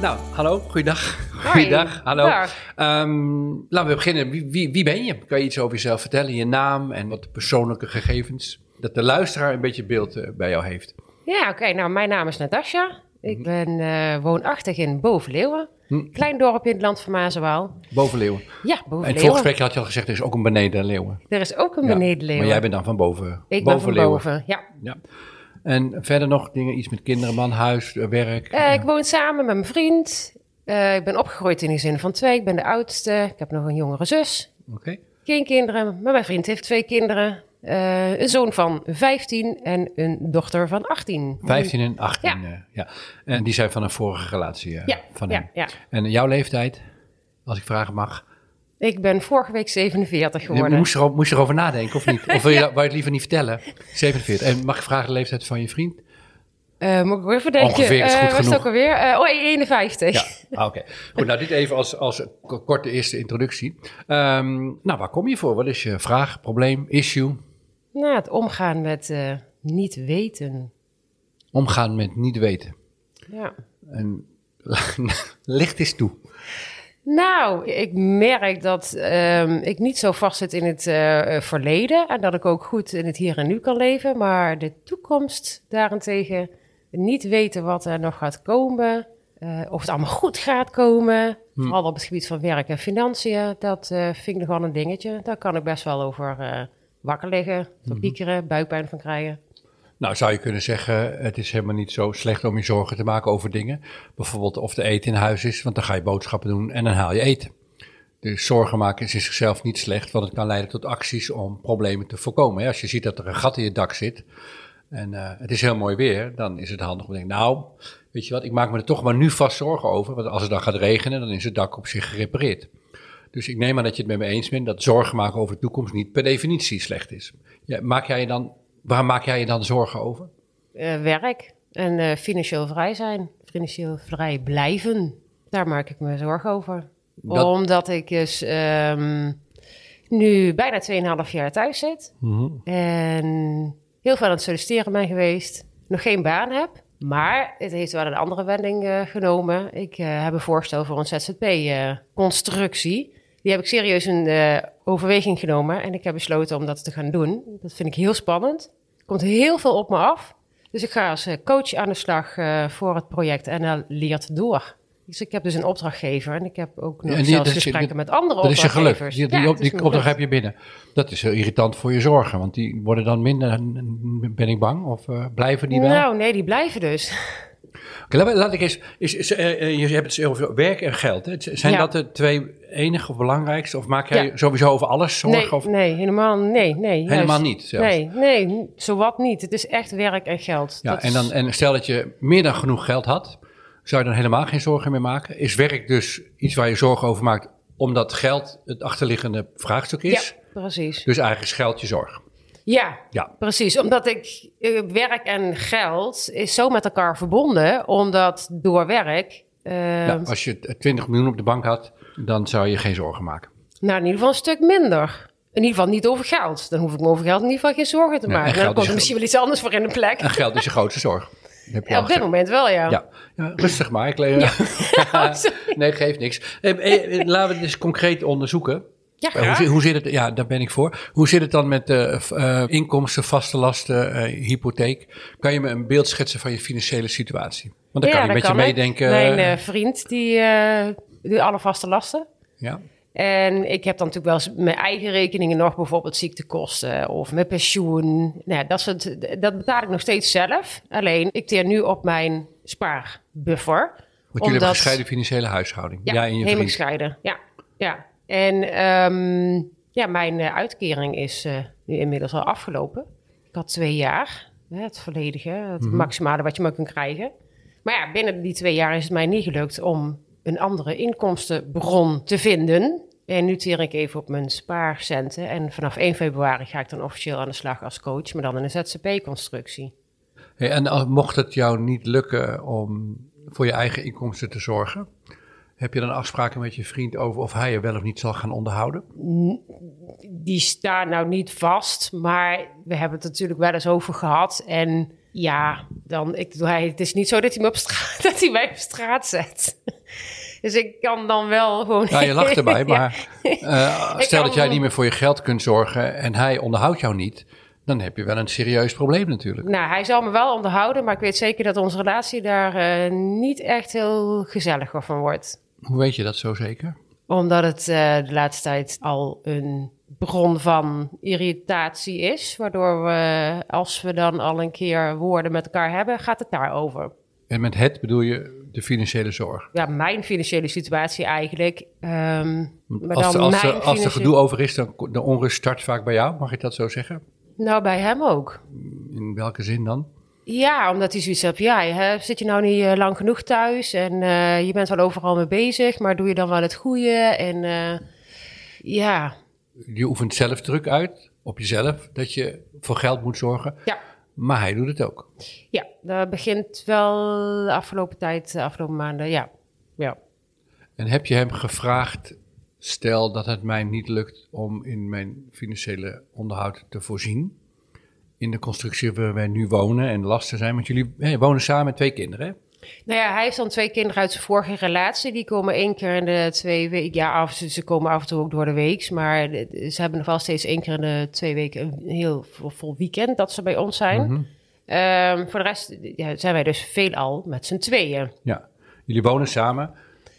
Nou, hallo, goeiedag. Hoi, Goeiedag, hallo. Ehm, laten we beginnen. Wie, wie, wie ben je? Kan je iets over jezelf vertellen? Je naam en wat persoonlijke gegevens? Dat de luisteraar een beetje beeld eh, bij jou heeft. Ja, oké. nou, mijn naam is Natasja. Ik Mhm. ben eh, woonachtig in Bovenleeuwen. Hm. Klein dorpje in het land van Maas en Waal. Boven Leeuwen. Ja, In het Bovenleeuwen. voorgesprek had je al gezegd, er is ook een beneden Leeuwen. Er is ook een Ja, benedenleeuwen. Maar jij bent dan van boven, Ik ben boven van Leeuwen. boven, ja. Ja. En verder nog dingen, iets met kinderen, man, huis, eh, werk. Eh, ik woon samen met mijn vriend. Eh, ik ben opgegroeid in een gezin van twee. Ik ben de oudste. Ik heb nog een jongere zus. Oké. Geen kinderen, maar mijn vriend heeft twee kinderen. Een zoon van 15 en een dochter van 18. 15 en 18. Ja. ja. En die zijn van een vorige relatie Ja, van ja, hem. ja. En jouw leeftijd, als ik vragen mag? Ik ben vorige week 47 Je geworden. moest, er, moest je erover nadenken of niet? Of wil je, wou je het liever niet vertellen? 47. En mag ik vragen de leeftijd van je vriend? Eh, moet ik weer even denken. Ongeveer is Eh, goed waar het genoeg. ook alweer? Eh, oh, 51. Ja, ah, oké. Goed, nou dit even als, als korte eerste introductie. Ehm, nou, waar kom je voor? Wat is je vraag, probleem, issue? Nou, het omgaan met niet weten. Omgaan met niet weten. Ja. En licht is toe. Nou, ik merk dat ehm, ik niet zo vastzit in het eh, eh, verleden en dat ik ook goed in het hier en nu kan leven. Maar de toekomst daarentegen, niet weten wat er nog gaat komen, eh, of het allemaal goed gaat komen. Hm. Vooral op het gebied van werk en financiën, dat vind ik nog wel een dingetje. Daar kan ik best wel over wakker liggen, van piekeren, buikpijn van krijgen. Nou, zou je kunnen zeggen, het is helemaal niet zo slecht om je zorgen te maken over dingen. Bijvoorbeeld of er eten in huis is, want dan ga je boodschappen doen en dan haal je eten. Dus zorgen maken is in zichzelf niet slecht, want het kan leiden tot acties om problemen te voorkomen. Als je ziet dat er een gat in je dak zit en eh, het is heel mooi weer, dan is het handig om te denken, nou, weet je wat, ik maak me er toch maar nu vast zorgen over, want als het dan gaat regenen, dan is het dak op zich gerepareerd. Dus ik neem aan dat je het met me eens bent dat zorgen maken over de toekomst niet per definitie slecht is. Ja, maak jij je dan, waar maak jij je dan zorgen over? Eh, werk en eh, financieel vrij zijn, financieel vrij blijven. Daar maak ik me zorgen over. Dat- Omdat ik dus ehm, nu bijna 2,5 jaar thuis zit. En heel veel aan het solliciteren ben geweest. Nog geen baan heb. Maar het heeft wel een andere wending eh, genomen. Ik heb een voorstel voor een ZZP-constructie. Die heb ik serieus in overweging genomen. En ik heb besloten om dat te gaan doen. Dat vind ik heel spannend. Er komt heel veel op me af. Dus ik ga als eh, coach aan de slag eh, voor het project NL Leert Door. Dus ik heb dus een opdrachtgever en ik heb ook nog En die- zelfs gesprekken met andere Dat is je geluk. opdrachtgevers. Die, die, Ja, op- opdracht heb je binnen. Dat is heel irritant voor je zorgen, want die worden dan minder, ben ik bang, of eh, blijven die wel? Nou, nee, die blijven dus. Laat, ik eens, is, is, eh, eh, je hebt het over werk en geld. Hè? Zijn Ja. dat de twee enige of belangrijkste? Of maak jij Ja. sowieso over alles zorgen? Nee, of nee, helemaal nee, nee. helemaal juist. niet zelfs? Nee, nee, zowat niet. Het is echt werk en geld. Ja, Dat en, dan, en stel dat je meer dan genoeg geld had, zou je dan helemaal geen zorgen meer maken? Is werk dus iets waar je zorgen over maakt, omdat geld het achterliggende vraagstuk is? Ja, precies. Dus eigenlijk is geld je zorg. Ja, Ja. precies. Omdat ik eh, werk en geld is zo met elkaar verbonden, omdat door werk, eh, Ja, als je 20 miljoen op de bank had, dan zou je geen zorgen maken. nou in ieder geval een stuk minder. In ieder geval niet over geld. Dan hoef ik me over geld in ieder geval geen zorgen te Nee, maken. dan komt er misschien wel iets anders voor in de plek. En geld is je grootste zorg. Je Ja, op dit moment wel, ja. Ja. ja, rustig maar. Ik sorry. nee, geeft niks. Eh, eh, laten we het eens concreet onderzoeken. Ja, Eh, Hoe, zit- hoe zit het? Ja, daar ben ik voor. Hoe zit het dan met eh, f- eh, inkomsten, vaste lasten, eh, hypotheek? Kan je me een beeld schetsen van je financiële situatie? Want dan Ja, kan met je ik. meedenken. Mijn eh, vriend, die doet alle vaste lasten. ja. En ik heb dan natuurlijk wel eens mijn eigen rekeningen nog, bijvoorbeeld ziektekosten of mijn pensioen. Nou, ja, dat, soort, dat betaal ik nog steeds zelf. Alleen, ik teer nu op mijn spaarbuffer. Want jullie hebben Omdat- een gescheiden financiale huishouding. Ja, Jij en je helemaal gescheiden. Ja, ja. En ehm, ja, mijn eh, uitkering is eh, nu inmiddels al afgelopen. Ik had twee jaar. het volledige, het Mhm. maximale wat je maar kunt krijgen. Maar ja, binnen die twee jaar is het mij niet gelukt om een andere inkomstenbron te vinden. En nu teer ik even op mijn spaarcenten. En vanaf 1 februari ga ik dan officieel aan de slag als coach, maar dan in een ZZP-constructie. Hey, en mocht het jou niet lukken om voor je eigen inkomsten te zorgen, heb je dan afspraken met je vriend over of hij je wel of niet zal gaan onderhouden? die staan nou niet vast, maar we hebben het natuurlijk wel eens over gehad. En ja, dan, ik, hij, het is niet zo dat hij, me op straat, dat hij mij op straat zet. Dus ik kan dan wel gewoon... Ja, je lacht erbij, maar eh, stel dat jij niet meer voor je geld kunt zorgen en hij onderhoudt jou niet, dan heb je wel een serieus probleem natuurlijk. Nou, hij zal me wel onderhouden, maar ik weet zeker dat onze relatie daar eh, niet echt heel gezelliger van wordt. Hoe weet je dat zo zeker? Omdat het eh, de laatste tijd al een bron van irritatie is. Waardoor we, als we dan al een keer woorden met elkaar hebben, gaat het daarover. En met het bedoel je de financiële zorg. Ja, mijn financiële situatie eigenlijk. ehm, maar Als, dan als, mijn er, als er gedoe over is, dan de onrust start vaak bij jou. Mag ik dat zo zeggen? Nou, bij hem ook. In welke zin dan? Ja, omdat hij zoiets heeft. Ja, hè, zit je nou niet eh, lang genoeg thuis en eh, je bent wel overal mee bezig, maar doe je dan wel het goede? En eh, ja, Je oefent zelf druk uit op jezelf dat je voor geld moet zorgen. ja. Maar hij doet het ook. Ja, dat begint wel de afgelopen tijd, de afgelopen maanden, ja. Ja. En heb je hem gevraagd, stel dat het mij niet lukt om in mijn financiële onderhoud te voorzien. In de constructie waar wij nu wonen en lasten zijn. Want jullie wonen samen met twee kinderen. Hè? Nou ja, hij heeft dan twee kinderen uit zijn vorige relatie. Die komen één keer in de twee weken. Ja, af, ze komen af en toe ook door de week. Maar ze hebben nog wel steeds één keer in de twee weken een heel vol- vol weekend dat ze bij ons zijn. Mhm. Ehm, voor de rest ja, zijn wij dus veelal met z'n tweeën. Ja. Jullie wonen samen.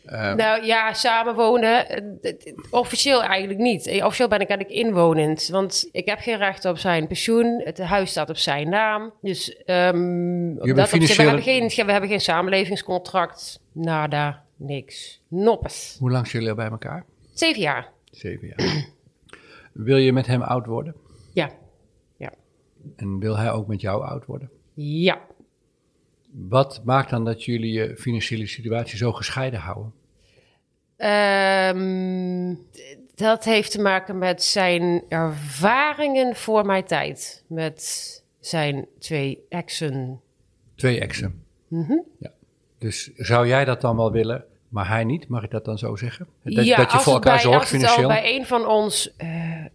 Eh, Nou ja, samenwonen. eh, Officieel eigenlijk niet. Eh, Officieel ben ik eigenlijk inwonend. Want ik heb geen recht op zijn pensioen. Het huis staat op zijn naam. Dus ehm, op dat we, hebben geen, we hebben geen samenlevingscontract. Nada, niks. Noppes. hoe lang zijn jullie al bij elkaar? Zeven jaar. Zeven jaar. wil je met hem oud worden? Ja. En wil hij ook met jou oud worden? Ja. Wat maakt dan dat jullie je financiële situatie zo gescheiden houden? Ehm, dat heeft te maken met zijn ervaringen voor mijn tijd. Met zijn twee exen. Twee exen. Mhm. Ja. Dus zou jij dat dan wel willen, maar hij niet? Mag ik dat dan zo zeggen? Dat, ja, dat je als voor elkaar bij, zorgt als financieel? al bij een van ons, eh,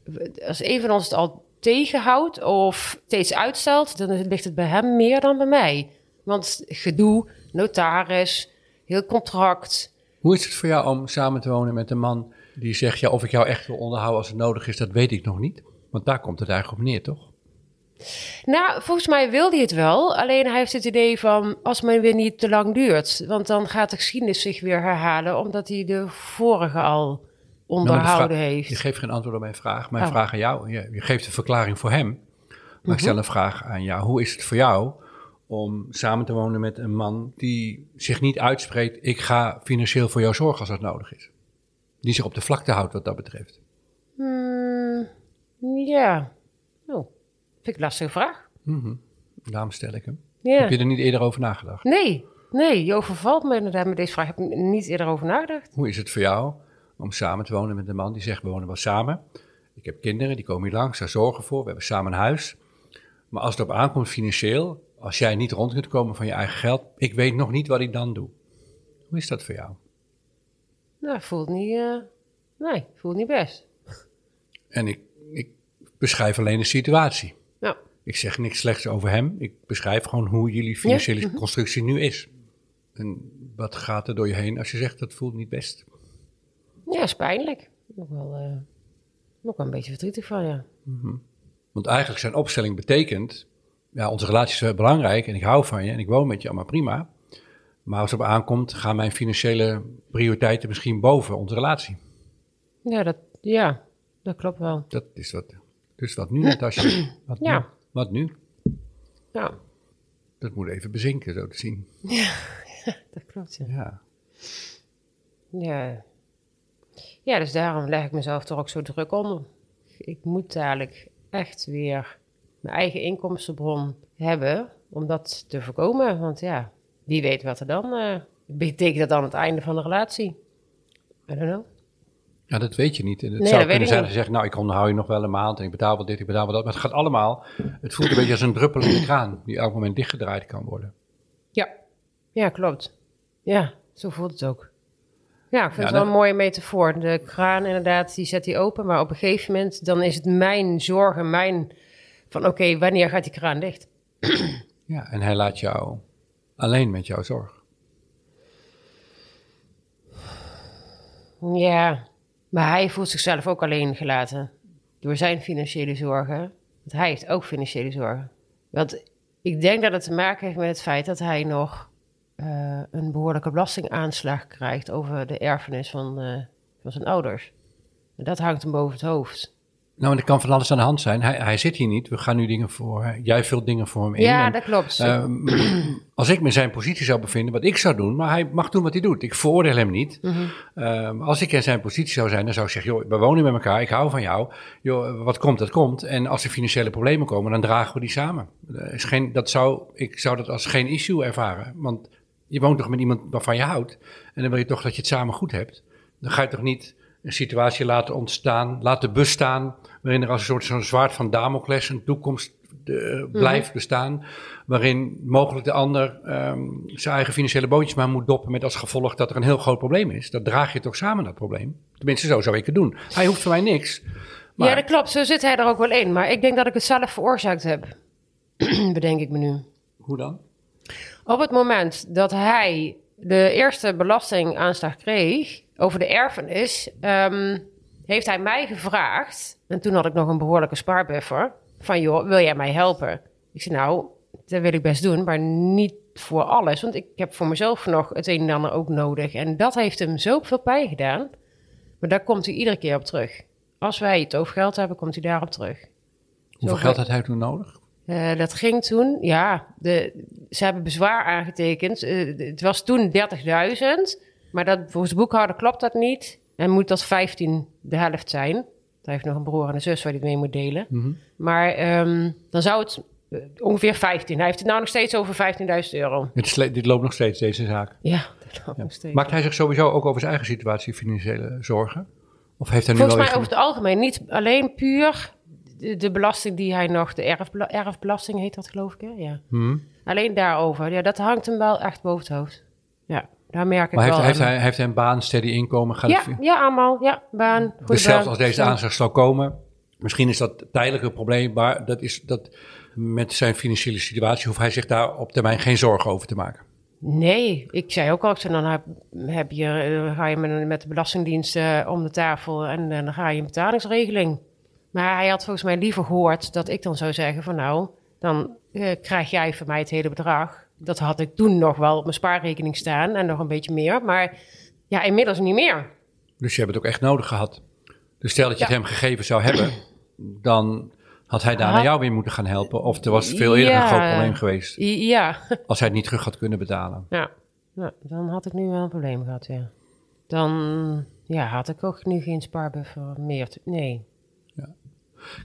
als een van ons het al tegenhoudt of steeds uitstelt, dan ligt het bij hem meer dan bij mij. Want gedoe, notaris, heel contract. Hoe is het voor jou om samen te wonen met een man die zegt... ja, of ik jou echt wil onderhouden als het nodig is, dat weet ik nog niet? Want daar komt het eigenlijk op neer, toch? Nou, volgens mij wil hij het wel. Alleen hij heeft het idee van als men weer niet te lang duurt. Want dan gaat de geschiedenis zich weer herhalen, omdat hij de vorige al Nou, onderhouden vraag- heeft. Je geeft geen antwoord op mijn vraag. Mijn Oh. vraag aan jou, je, je geeft een verklaring voor hem. Maar Mhm. ik stel een vraag aan jou. Hoe is het voor jou om samen te wonen met een man die zich niet uitspreekt... ik ga financieel voor jou zorgen als dat nodig is? Die zich op de vlakte houdt wat dat betreft. Hmm, ja, oh, vind ik een lastige vraag. Mhm. Daarom stel ik hem. Ja. Heb je er niet eerder over nagedacht? Nee, nee, je overvalt me inderdaad met deze vraag. Heb ik niet eerder over nagedacht. Hoe is het voor jou om samen te wonen met een man die zegt: We wonen wel samen. Ik heb kinderen, die komen hier langs, daar zorgen voor. We hebben samen een huis. Maar als het op aankomt financieel, als jij niet rond kunt komen van je eigen geld, ik weet nog niet wat ik dan doe. Hoe is dat voor jou? Nou, voelt niet, eh, nee, voelt niet best. En ik, ik beschrijf alleen de situatie. Ja. Ik zeg niks slechts over hem. Ik beschrijf gewoon hoe jullie financiële constructie nu is. En wat gaat er door je heen als je zegt dat voelt niet best? Ja, is pijnlijk. Nog wel, eh, nog wel een beetje verdrietig van, ja. Want eigenlijk zijn opstelling betekent, ja, onze relatie is wel belangrijk en ik hou van je en ik woon met je, allemaal prima. Maar als het op aankomt, gaan mijn financiële prioriteiten misschien boven onze relatie. Ja, dat, ja, dat klopt wel. Dat is wat, dus wat nu, Natasja? Wat nu? Ja. Wat nu? Ja, Dat moet even bezinken, zo te zien. dat klopt, ja. Ja. Ja. ja, dus daarom leg ik mezelf toch ook zo druk onder. Ik moet dadelijk echt weer mijn eigen inkomstenbron hebben om dat te voorkomen. Want ja, wie weet wat er dan uh, betekent dat dan het einde van de relatie. I don't know. Ja, dat weet je niet. En het nee, zou kunnen zijn dat je zegt, nou, ik onderhoud je nog wel een maand en ik betaal wel dit, ik betaal wel dat. Maar het gaat allemaal, het voelt een beetje als een druppel in de kraan die elk moment dichtgedraaid kan worden. Ja, ja klopt. Ja, zo voelt het ook. Ja, ik vind het wel een mooie metafoor. De kraan inderdaad, die zet hij open. Maar op een gegeven moment, dan is het mijn zorgen, mijn... Van oké, wanneer gaat die kraan dicht? Ja, en hij laat jou alleen met jouw zorg. Ja, maar hij voelt zichzelf ook alleen gelaten door zijn financiële zorgen. Want hij heeft ook financiële zorgen. Want ik denk dat het te maken heeft met het feit dat hij nog uh, een behoorlijke belastingaanslag krijgt over de erfenis van, uh, van zijn ouders. En dat hangt hem boven het hoofd. Nou, en er kan van alles aan de hand zijn. Hij, hij zit hier niet. We gaan nu dingen voor. Jij vult dingen voor hem in. Ja, dat klopt. Uh, als ik me in zijn positie zou bevinden, wat ik zou doen, maar hij mag doen wat hij doet. Ik veroordeel hem niet. Mm -hmm. als ik in zijn positie zou zijn, dan zou ik zeggen: joh, we wonen met elkaar. Ik hou van jou. Joh, wat komt, dat komt. En als er financiële problemen komen, dan dragen we die samen. Is geen, dat zou, ik zou dat als geen issue ervaren. Want je woont toch met iemand waarvan je houdt. En dan wil je toch dat je het samen goed hebt. Dan ga je toch niet een situatie laten ontstaan, laten bestaan, waarin er als een soort zo'n zwaard van Damocles een toekomst uh, blijft bestaan, waarin mogelijk de ander um, zijn eigen financiële bootjes maar moet doppen met als gevolg dat er een heel groot probleem is. Dat draag je toch samen, dat probleem. Tenminste, zo zou ik het doen. Hij hoeft voor mij niks. Maar... Ja, dat klopt. Zo zit hij er ook wel in. Maar ik denk dat ik het zelf veroorzaakt heb. Bedenk ik me nu. Hoe dan? Op het moment dat hij de eerste belastingaanslag kreeg over de erfenis, um, heeft hij mij gevraagd, en toen had ik nog een behoorlijke spaarbuffer, van joh, wil jij mij helpen? Ik zei nou, dat wil ik best doen, maar niet voor alles, want ik heb voor mezelf nog het een en ander ook nodig. En dat heeft hem zoveel pijn gedaan, maar daar komt hij iedere keer op terug. Als wij het over geld hebben, komt hij daarop terug. Hoeveel geld had hij toen nodig? Uh, dat ging toen, ja, de, ze hebben bezwaar aangetekend. Uh, het was toen 30.000, maar dat, volgens de boekhouder klopt dat niet. En moet dat 15 de helft zijn. Hij heeft nog een broer en een zus waar hij het mee moet delen. Mm -hmm. Maar um, dan zou het uh, ongeveer 15. Hij heeft het nou nog steeds over 15.000 euro. Dit, dit, loopt nog steeds, deze zaak? Ja, dat loopt ja. nog steeds. Maakt hij zich sowieso ook over zijn eigen situatie financiële zorgen? Of heeft hij nu Volgens mij over het algemeen niet alleen puur de, belasting die hij nog, de erfbela erfbelasting heet dat geloof ik, hè? Ja. Hmm. Alleen daarover, ja, dat hangt hem wel echt boven het hoofd. Ja, daar merk ik maar wel. Heeft, hij, heeft hij een baan, steady inkomen? Gaat ja, ja, allemaal, ja, baan, Dus zelfs als deze aanslag zou komen, misschien is dat tijdelijk een probleem, maar dat is dat met zijn financiële situatie hoeft hij zich daar op termijn geen zorgen over te maken. Nee, ik zei ook al, ik zei, dan heb, heb je, eh, ga je met, met de Belastingdienst uh, om de tafel en uh, dan ga je een betalingsregeling. Maar hij had volgens mij liever gehoord dat ik dan zou zeggen van nou, dan uh, krijg jij van mij het hele bedrag. Dat had ik toen nog wel op mijn spaarrekening staan en nog een beetje meer. Maar ja, inmiddels niet meer. Dus je hebt het ook echt nodig gehad. Dus stel dat je het hem gegeven zou hebben, dan had hij daarna jou weer moeten gaan helpen. Of er was veel eerder een groot probleem geweest. Ja. Als hij het niet terug had kunnen betalen. Ja, ja dan had ik nu wel een probleem gehad, ja. Dan ja, had ik ook nu geen spaarbuffer meer. nee.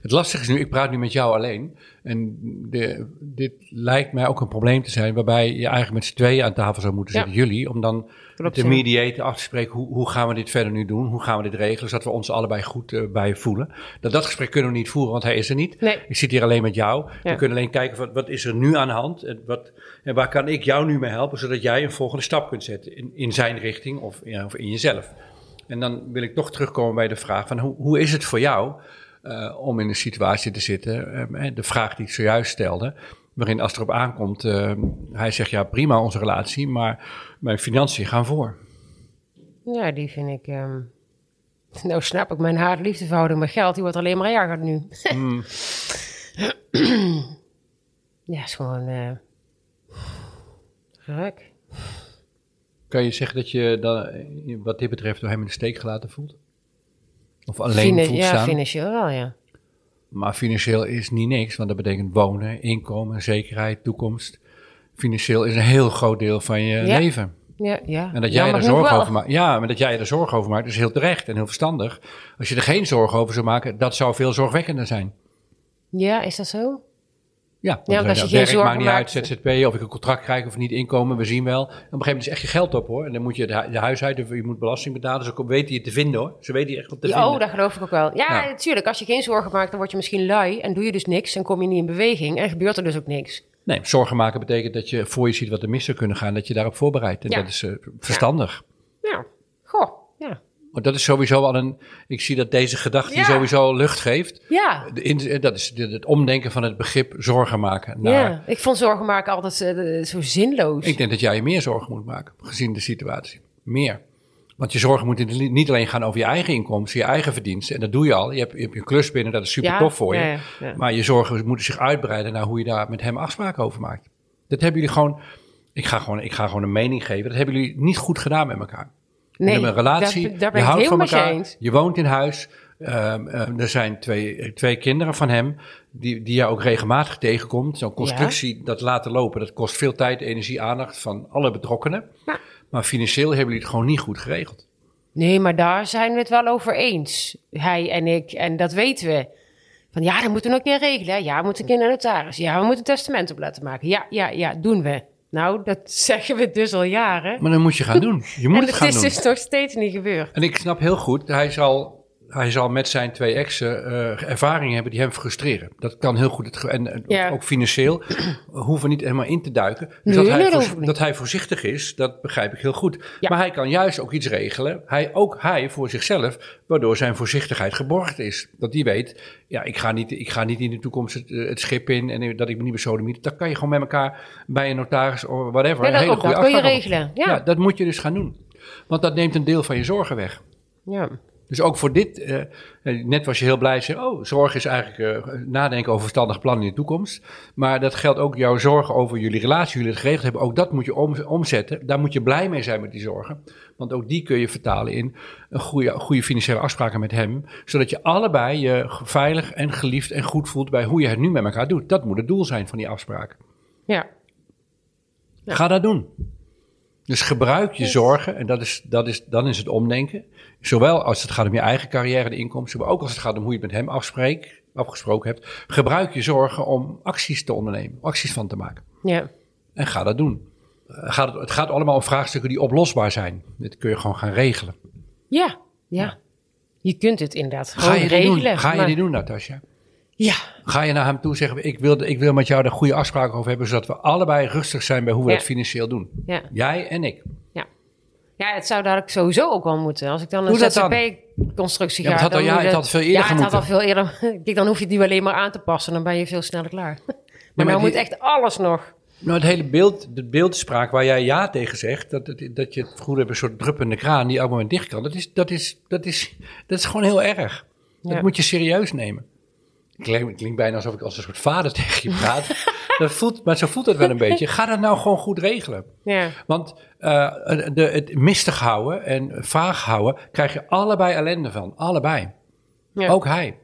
Het lastige is nu, ik praat nu met jou alleen. En de, dit lijkt mij ook een probleem te zijn, waarbij je eigenlijk met z'n tweeën aan tafel zou moeten zitten, jullie, om dan Klopt, de mediator af te spreken, hoe, hoe gaan we dit verder nu doen? Hoe gaan we dit regelen, zodat we ons allebei goed uh, bij voelen? Dat, dat gesprek kunnen we niet voeren, want hij is er niet. Nee. Ik zit hier alleen met jou. We kunnen alleen kijken, wat, wat is er nu aan de hand? En, wat, en waar kan ik jou nu mee helpen, zodat jij een volgende stap kunt zetten in, in zijn richting of, ja, of in jezelf? En dan wil ik toch terugkomen bij de vraag van, hoe, hoe is het voor jou uh, om in een situatie te zitten. Uh, de vraag die ik zojuist stelde, waarin als het erop aankomt, uh, hij zegt ja prima onze relatie, maar mijn financiën gaan voor. Ja, die vind ik. Um, nou snap ik mijn haat-liefdeverhouding met geld, die wordt alleen maar erger nu. Mm. ja, is gewoon uh, gek. Kan je zeggen dat je dan, wat dit betreft door hem in de steek gelaten voelt? Of alleen Fina ja, financieel wel, ja. Maar financieel is niet niks, want dat betekent wonen, inkomen, zekerheid, toekomst. Financieel is een heel groot deel van je leven. Ja, ja. En dat jij er zorgen over maakt. Ja, maar dat jij er zorgen over maakt, is heel terecht en heel verstandig. Als je er geen zorgen over zou maken, dat zou veel zorgwekkender zijn. Ja, is dat zo? Ja, Ja, als dan je geen zorgen maakt niet uit, ZZP, of ik een contract krijg of niet inkomen, we zien wel. En op een gegeven moment is echt je geld op hoor. En dan moet je de, de huis uit, of je moet belasting betalen. Dus ook weten je te vinden hoor. Ze weten je echt wat te Ja, vinden. oh, dat geloof ik ook wel. Ja, Ja. natuurlijk. Als je geen zorgen maakt, dan word je misschien lui en doe je dus niks en kom je niet in beweging en gebeurt er dus ook niks. Nee, zorgen maken betekent dat je voor je ziet wat er mis zou kunnen gaan, dat je daarop voorbereidt. En dat is eh, verstandig. Ja, goh, Want dat is sowieso al een. Ik zie dat deze gedachte Ja. sowieso lucht geeft. Ja, De eh, dat is het omdenken van het begrip zorgen maken. Naar, ja. ik vond zorgen maken altijd eh, zo zinloos. Ik denk dat jij je meer zorgen moet maken, gezien de situatie. Meer. Want je zorgen moeten niet alleen gaan over je eigen inkomsten, je eigen verdiensten. En dat doe je al. Je hebt, je hebt klus binnen, dat is super Ja, tof voor je. ja. Maar je zorgen moeten zich uitbreiden naar hoe je daar met hem afspraken over maakt. Dat hebben jullie gewoon. Ik ga gewoon, ik ga gewoon een mening geven. Dat hebben jullie niet goed gedaan met elkaar. Nee, je hebt een relatie, daar, daar ben je ik houdt van elkaar, eens. je woont in huis. ehm, ehm, er zijn twee, twee kinderen van hem die, die je ook regelmatig tegenkomt. Zo'n constructie, dat laten lopen, dat kost veel tijd, energie, aandacht van alle betrokkenen. Ja. Maar financieel hebben jullie het gewoon niet goed geregeld. Nee, maar daar zijn we het wel over eens. Hij en ik. En dat weten we. Van ja, dat moeten we nog een keer regelen. hè. Ja, we moeten een keer naar de notaris. Ja, we moeten een testament op laten maken. Ja, ja, ja, doen we. Nou, dat zeggen we dus al jaren. Maar dan moet je gaan doen. Je moet en het het gaan is doen. dus nog steeds niet gebeurd. En ik snap heel goed, hij zal, hij zal met zijn twee exen eh, ervaringen hebben die hem frustreren. Dat kan heel goed. Het, en Ja. ook financieel hoeven niet helemaal in te duiken. Dus Nee, dat, hij dat dat hij voorzichtig is, dat begrijp ik heel goed. Ja. Maar hij kan juist ook iets regelen. Hij, ook hij voor zichzelf, waardoor zijn voorzichtigheid geborgd is. Dat hij weet, ja, ik ga niet, ik ga niet in de toekomst het, eh, het schip in en dat ik me niet besodemiet. Dat kan je gewoon met elkaar bij een notaris of whatever. Ja, een dat, hele ook goede dat kun je regelen. Ja, Ja. dat moet je dus gaan doen. Want dat neemt een deel van je zorgen weg. ja. Dus ook voor dit, eh, eh, net was je heel blij, zei, oh, zorg is eigenlijk eh, nadenken over verstandig plan in de toekomst. Maar dat geldt ook jouw zorgen over jullie relatie, jullie het geregeld hebben. Ook dat moet je om, omzetten. Daar moet je blij mee zijn met die zorgen. Want ook die kun je vertalen in een goede, goede financiële afspraken met hem. Zodat je allebei je veilig en geliefd en goed voelt bij hoe je het nu met elkaar doet. Dat moet het doel zijn van die afspraken. ja. Ja. Ga dat doen. Dus gebruik je zorgen, en dat is, dat is, dan is het omdenken. Zowel als het gaat om je eigen carrière, de inkomsten, maar ook als het gaat om hoe je het met hem afspreekt, afgesproken hebt. Gebruik je zorgen om acties te ondernemen, acties van te maken. ja. En ga dat doen. Eh, gaat het, het gaat allemaal om vraagstukken die oplosbaar zijn. Dit kun je gewoon gaan regelen. Ja, ja. Je kunt het inderdaad Ga gewoon je dit regelen. doen? Ga je dit doen, Natasja? Ja, Ga je naar hem toe zeggen, ik wil, ik wil met jou daar goede afspraken over hebben, zodat we allebei rustig zijn bij hoe we Ja. dat financieel doen. ja. Jij en ik. Ja, het zou dadelijk sowieso ook wel moeten. Als ik dan een. ZZP-constructie Ja, ga... maar het had dan al- ja, het had veel eerder Ja, het had al veel eerder... Dan hoef je het nu alleen maar aan te passen. Dan ben je veel sneller klaar. Maar, maar nou die- moet echt alles nog. Nou, het hele beeld, de beeldspraak waar jij ja tegen zegt, dat, dat, dat je het goed hebt, een soort druppende kraan die elk moment dicht kan, dat is, dat is, dat is, dat is gewoon heel erg. Dat Ja. moet je serieus nemen. Het klinkt, klinkt bijna alsof ik als een soort vader tegen je praat. dat voelt, maar zo voelt het wel een beetje. Ga dat nou gewoon goed regelen. Ja, Want eh, de, het mistig houden en vaag houden, krijg je allebei ellende van. Allebei. ja. Ook hij.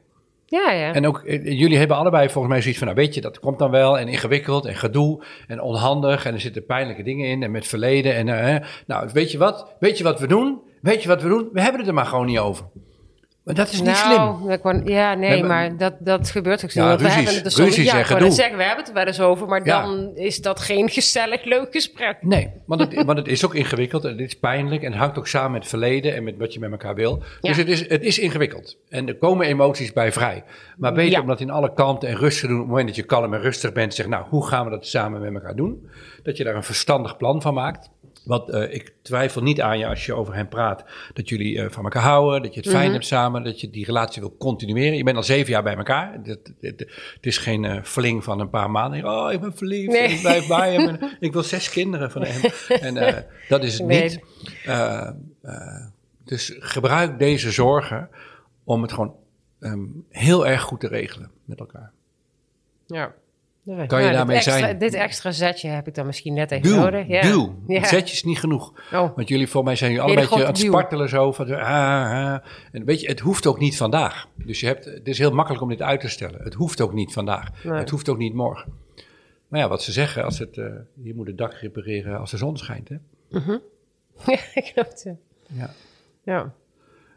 ja, ja. En ook eh, jullie hebben allebei volgens mij zoiets van, nou weet je, dat komt dan wel. En ingewikkeld en gedoe en onhandig. En er zitten pijnlijke dingen in en met verleden. En eh, nou, weet je wat? Weet je wat we doen? Weet je wat we doen? We hebben het er maar gewoon niet over. Maar dat is niet slim. nou, kon- ja, nee, We hebben- maar dat, dat gebeurt ook zo. Ja, Want we ruzies- hebben het er soms- ruzies ja, en ik wou gedoe. net zeggen, we hebben het er wel eens over, maar Ja. dan is dat geen gezellig, leuk gesprek. Nee, want het, want het is ook ingewikkeld en het is pijnlijk en het hangt ook samen met het verleden en met wat je met elkaar wil. Dus het, is, het is ingewikkeld en er komen emoties bij vrij. Maar beter om dat in alle kalmte en rust te doen. Op het moment dat je kalm en rustig bent, zeg nou, hoe gaan we dat samen met elkaar doen? Dat je daar een verstandig plan van maakt. Want eh, ik twijfel niet aan je als je over hem praat, dat jullie eh, van elkaar houden, dat je het fijn Mhm. hebt samen, dat je die relatie wil continueren. Je bent al zeven jaar bij elkaar. Het, het, het is geen eh fling van een paar maanden. Oh, ik ben verliefd, Nee. ik blijf bij hem. en ik wil zes kinderen van hem. En eh, dat is het Nee. niet. Eh, eh, dus gebruik deze zorgen om het gewoon ehm, heel erg goed te regelen met elkaar. Ja. Kan je dit daarmee extra, zijn? Dit extra zetje heb ik dan misschien net even Duw, nodig. Ja. duw. Ja. Zetjes niet genoeg. Oh. Want jullie, volgens mij zijn jullie Hele allebei aan het spartelen zo. Van, ah, ah. En weet je, het hoeft ook niet vandaag. Dus je hebt, het is heel makkelijk om dit uit te stellen. Het hoeft ook niet vandaag. Nee. Het hoeft ook niet morgen. Maar ja, wat ze zeggen, als het, eh, je moet het dak repareren als de zon schijnt. Hè? Ja, klopt. ja. Ja. Ja.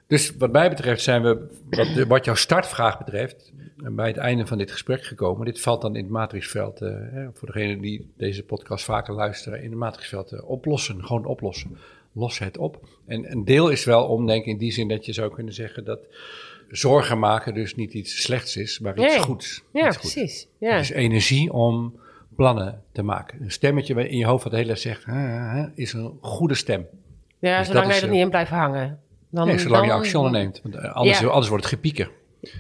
Dus wat mij betreft zijn we, wat, wat jouw startvraag betreft, bij het einde van dit gesprek gekomen. Dit valt dan in het matrixveld, eh, voor degenen die deze podcast vaker luisteren, in het matrixveld eh, oplossen. Gewoon oplossen. Los het op. En een deel is wel omdenken in die zin dat je zou kunnen zeggen dat zorgen maken dus niet iets slechts is, maar iets Nee. goeds. Ja, Iets precies. Het Ja. is energie om plannen te maken. Een stemmetje in je hoofd wat de hele tijd zegt, is een goede stem. ja, Dus zolang dat je er niet in blijft hangen. Dan, Nee, zolang je dan- actie onderneemt. Want eh, anders, Ja. anders wordt het gepieker.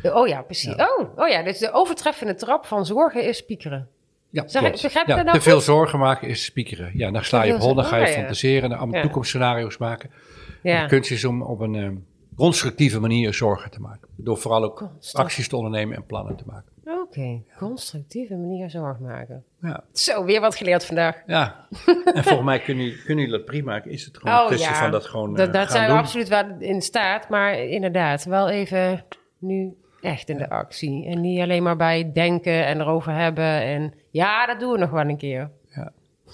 Oh ja, precies. Oh, oh ja, dus de overtreffende trap van zorgen is piekeren. Ja, Zeg, klopt. begrijp ja, dat nou te veel zorgen maken is spiekeren. Ja, dan sla je op hol, dan ga je fantaseren, dan allemaal toekomstscenario's maken. Ja. De kunst is om op een eh, constructieve manier zorgen te maken. Door vooral ook acties te ondernemen en plannen te maken. Oké, constructieve manier zorg maken. Ja, Zo, weer wat geleerd vandaag. ja. en volgens mij kunnen jullie, kunnen jullie dat prima. Is het gewoon een kwestie van dat gewoon dat, eh, dat zijn we doen. absoluut wel in staat. Maar inderdaad, wel even nu echt in de actie. En niet alleen maar bij denken en erover hebben. En ja, dat doen we nog wel een keer.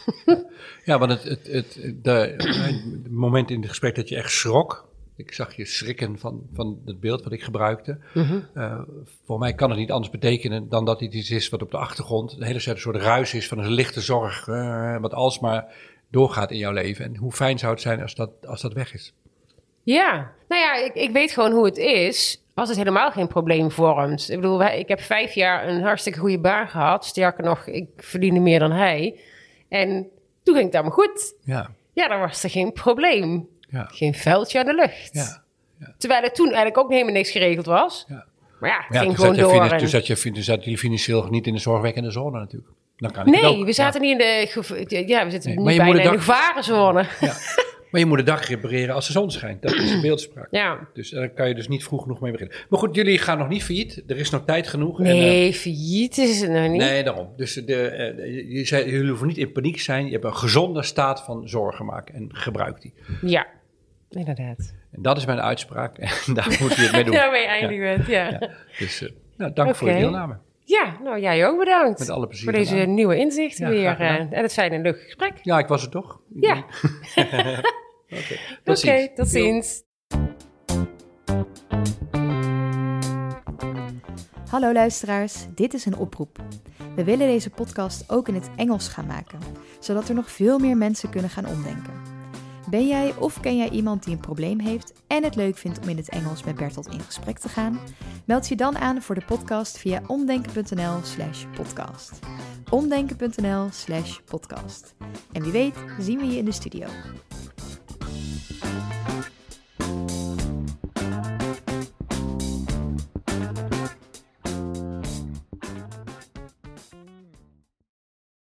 Ja, want het, het, het, de, het moment in het gesprek dat je echt schrok. Ik zag je schrikken van, van het beeld wat ik gebruikte. Eh, voor mij kan het niet anders betekenen dan dat dit iets is wat op de achtergrond de hele tijd een soort ruis is van een lichte zorg. eh, wat alsmaar doorgaat in jouw leven. En hoe fijn zou het zijn als dat, als dat weg is? Ja, nou ja, ik, ik weet gewoon hoe het is als het helemaal geen probleem vormt. Ik bedoel, wij- ik heb vijf jaar een hartstikke goede baan gehad. Sterker nog, ik verdiende meer dan hij. En toen ging het allemaal goed. Ja, Ja, dan was er geen probleem. ja, Geen vuiltje aan de lucht. ja. Terwijl er toen eigenlijk ook helemaal niks geregeld was. Ja. Maar ja, het ja ging toen, zat gewoon je, door. en- toen, zat je, toen zaten jullie financieel niet in de zorgwekkende zone natuurlijk. Dan kan ik het Nee, we zaten niet in de... Ja, we zitten Nee, je bijna in het de gevarenzone. Ja. Maar je moet de dag repareren als de zon schijnt. Dat is een beeldspraak. Ja. Dus daar kan je dus niet vroeg genoeg mee beginnen. Maar goed, jullie gaan nog niet failliet. Er is nog tijd genoeg. En, eh, Nee, failliet is het nog niet. nee, daarom. Dus de, eh, je zei, jullie hoeven niet in paniek te zijn. Je hebt een gezonde staat van zorgen maken. En gebruik die. Ja, inderdaad. En dat is mijn uitspraak. En daar moet je het mee doen. Daarmee eindigen we het, ja. Ja. Dus eh, nou, dank voor je deelname. Ja, nou jij ook bedankt. Met alle plezier Voor deze gedaan. nieuwe inzichten Ja, weer. eh, en het fijne leuk gesprek. Ja, ik was er toch. Ja. Oké, Oké, tot ziens. tot ziens. Hallo luisteraars, dit is een oproep. We willen deze podcast ook in het Engels gaan maken, zodat er nog veel meer mensen kunnen gaan omdenken. Ben jij of ken jij iemand die een probleem heeft en het leuk vindt om in het Engels met Bertolt in gesprek te gaan? Meld je dan aan voor de podcast via omdenken.nl/slash podcast. Omdenken.nl/slash podcast. En wie weet, zien we je in de studio.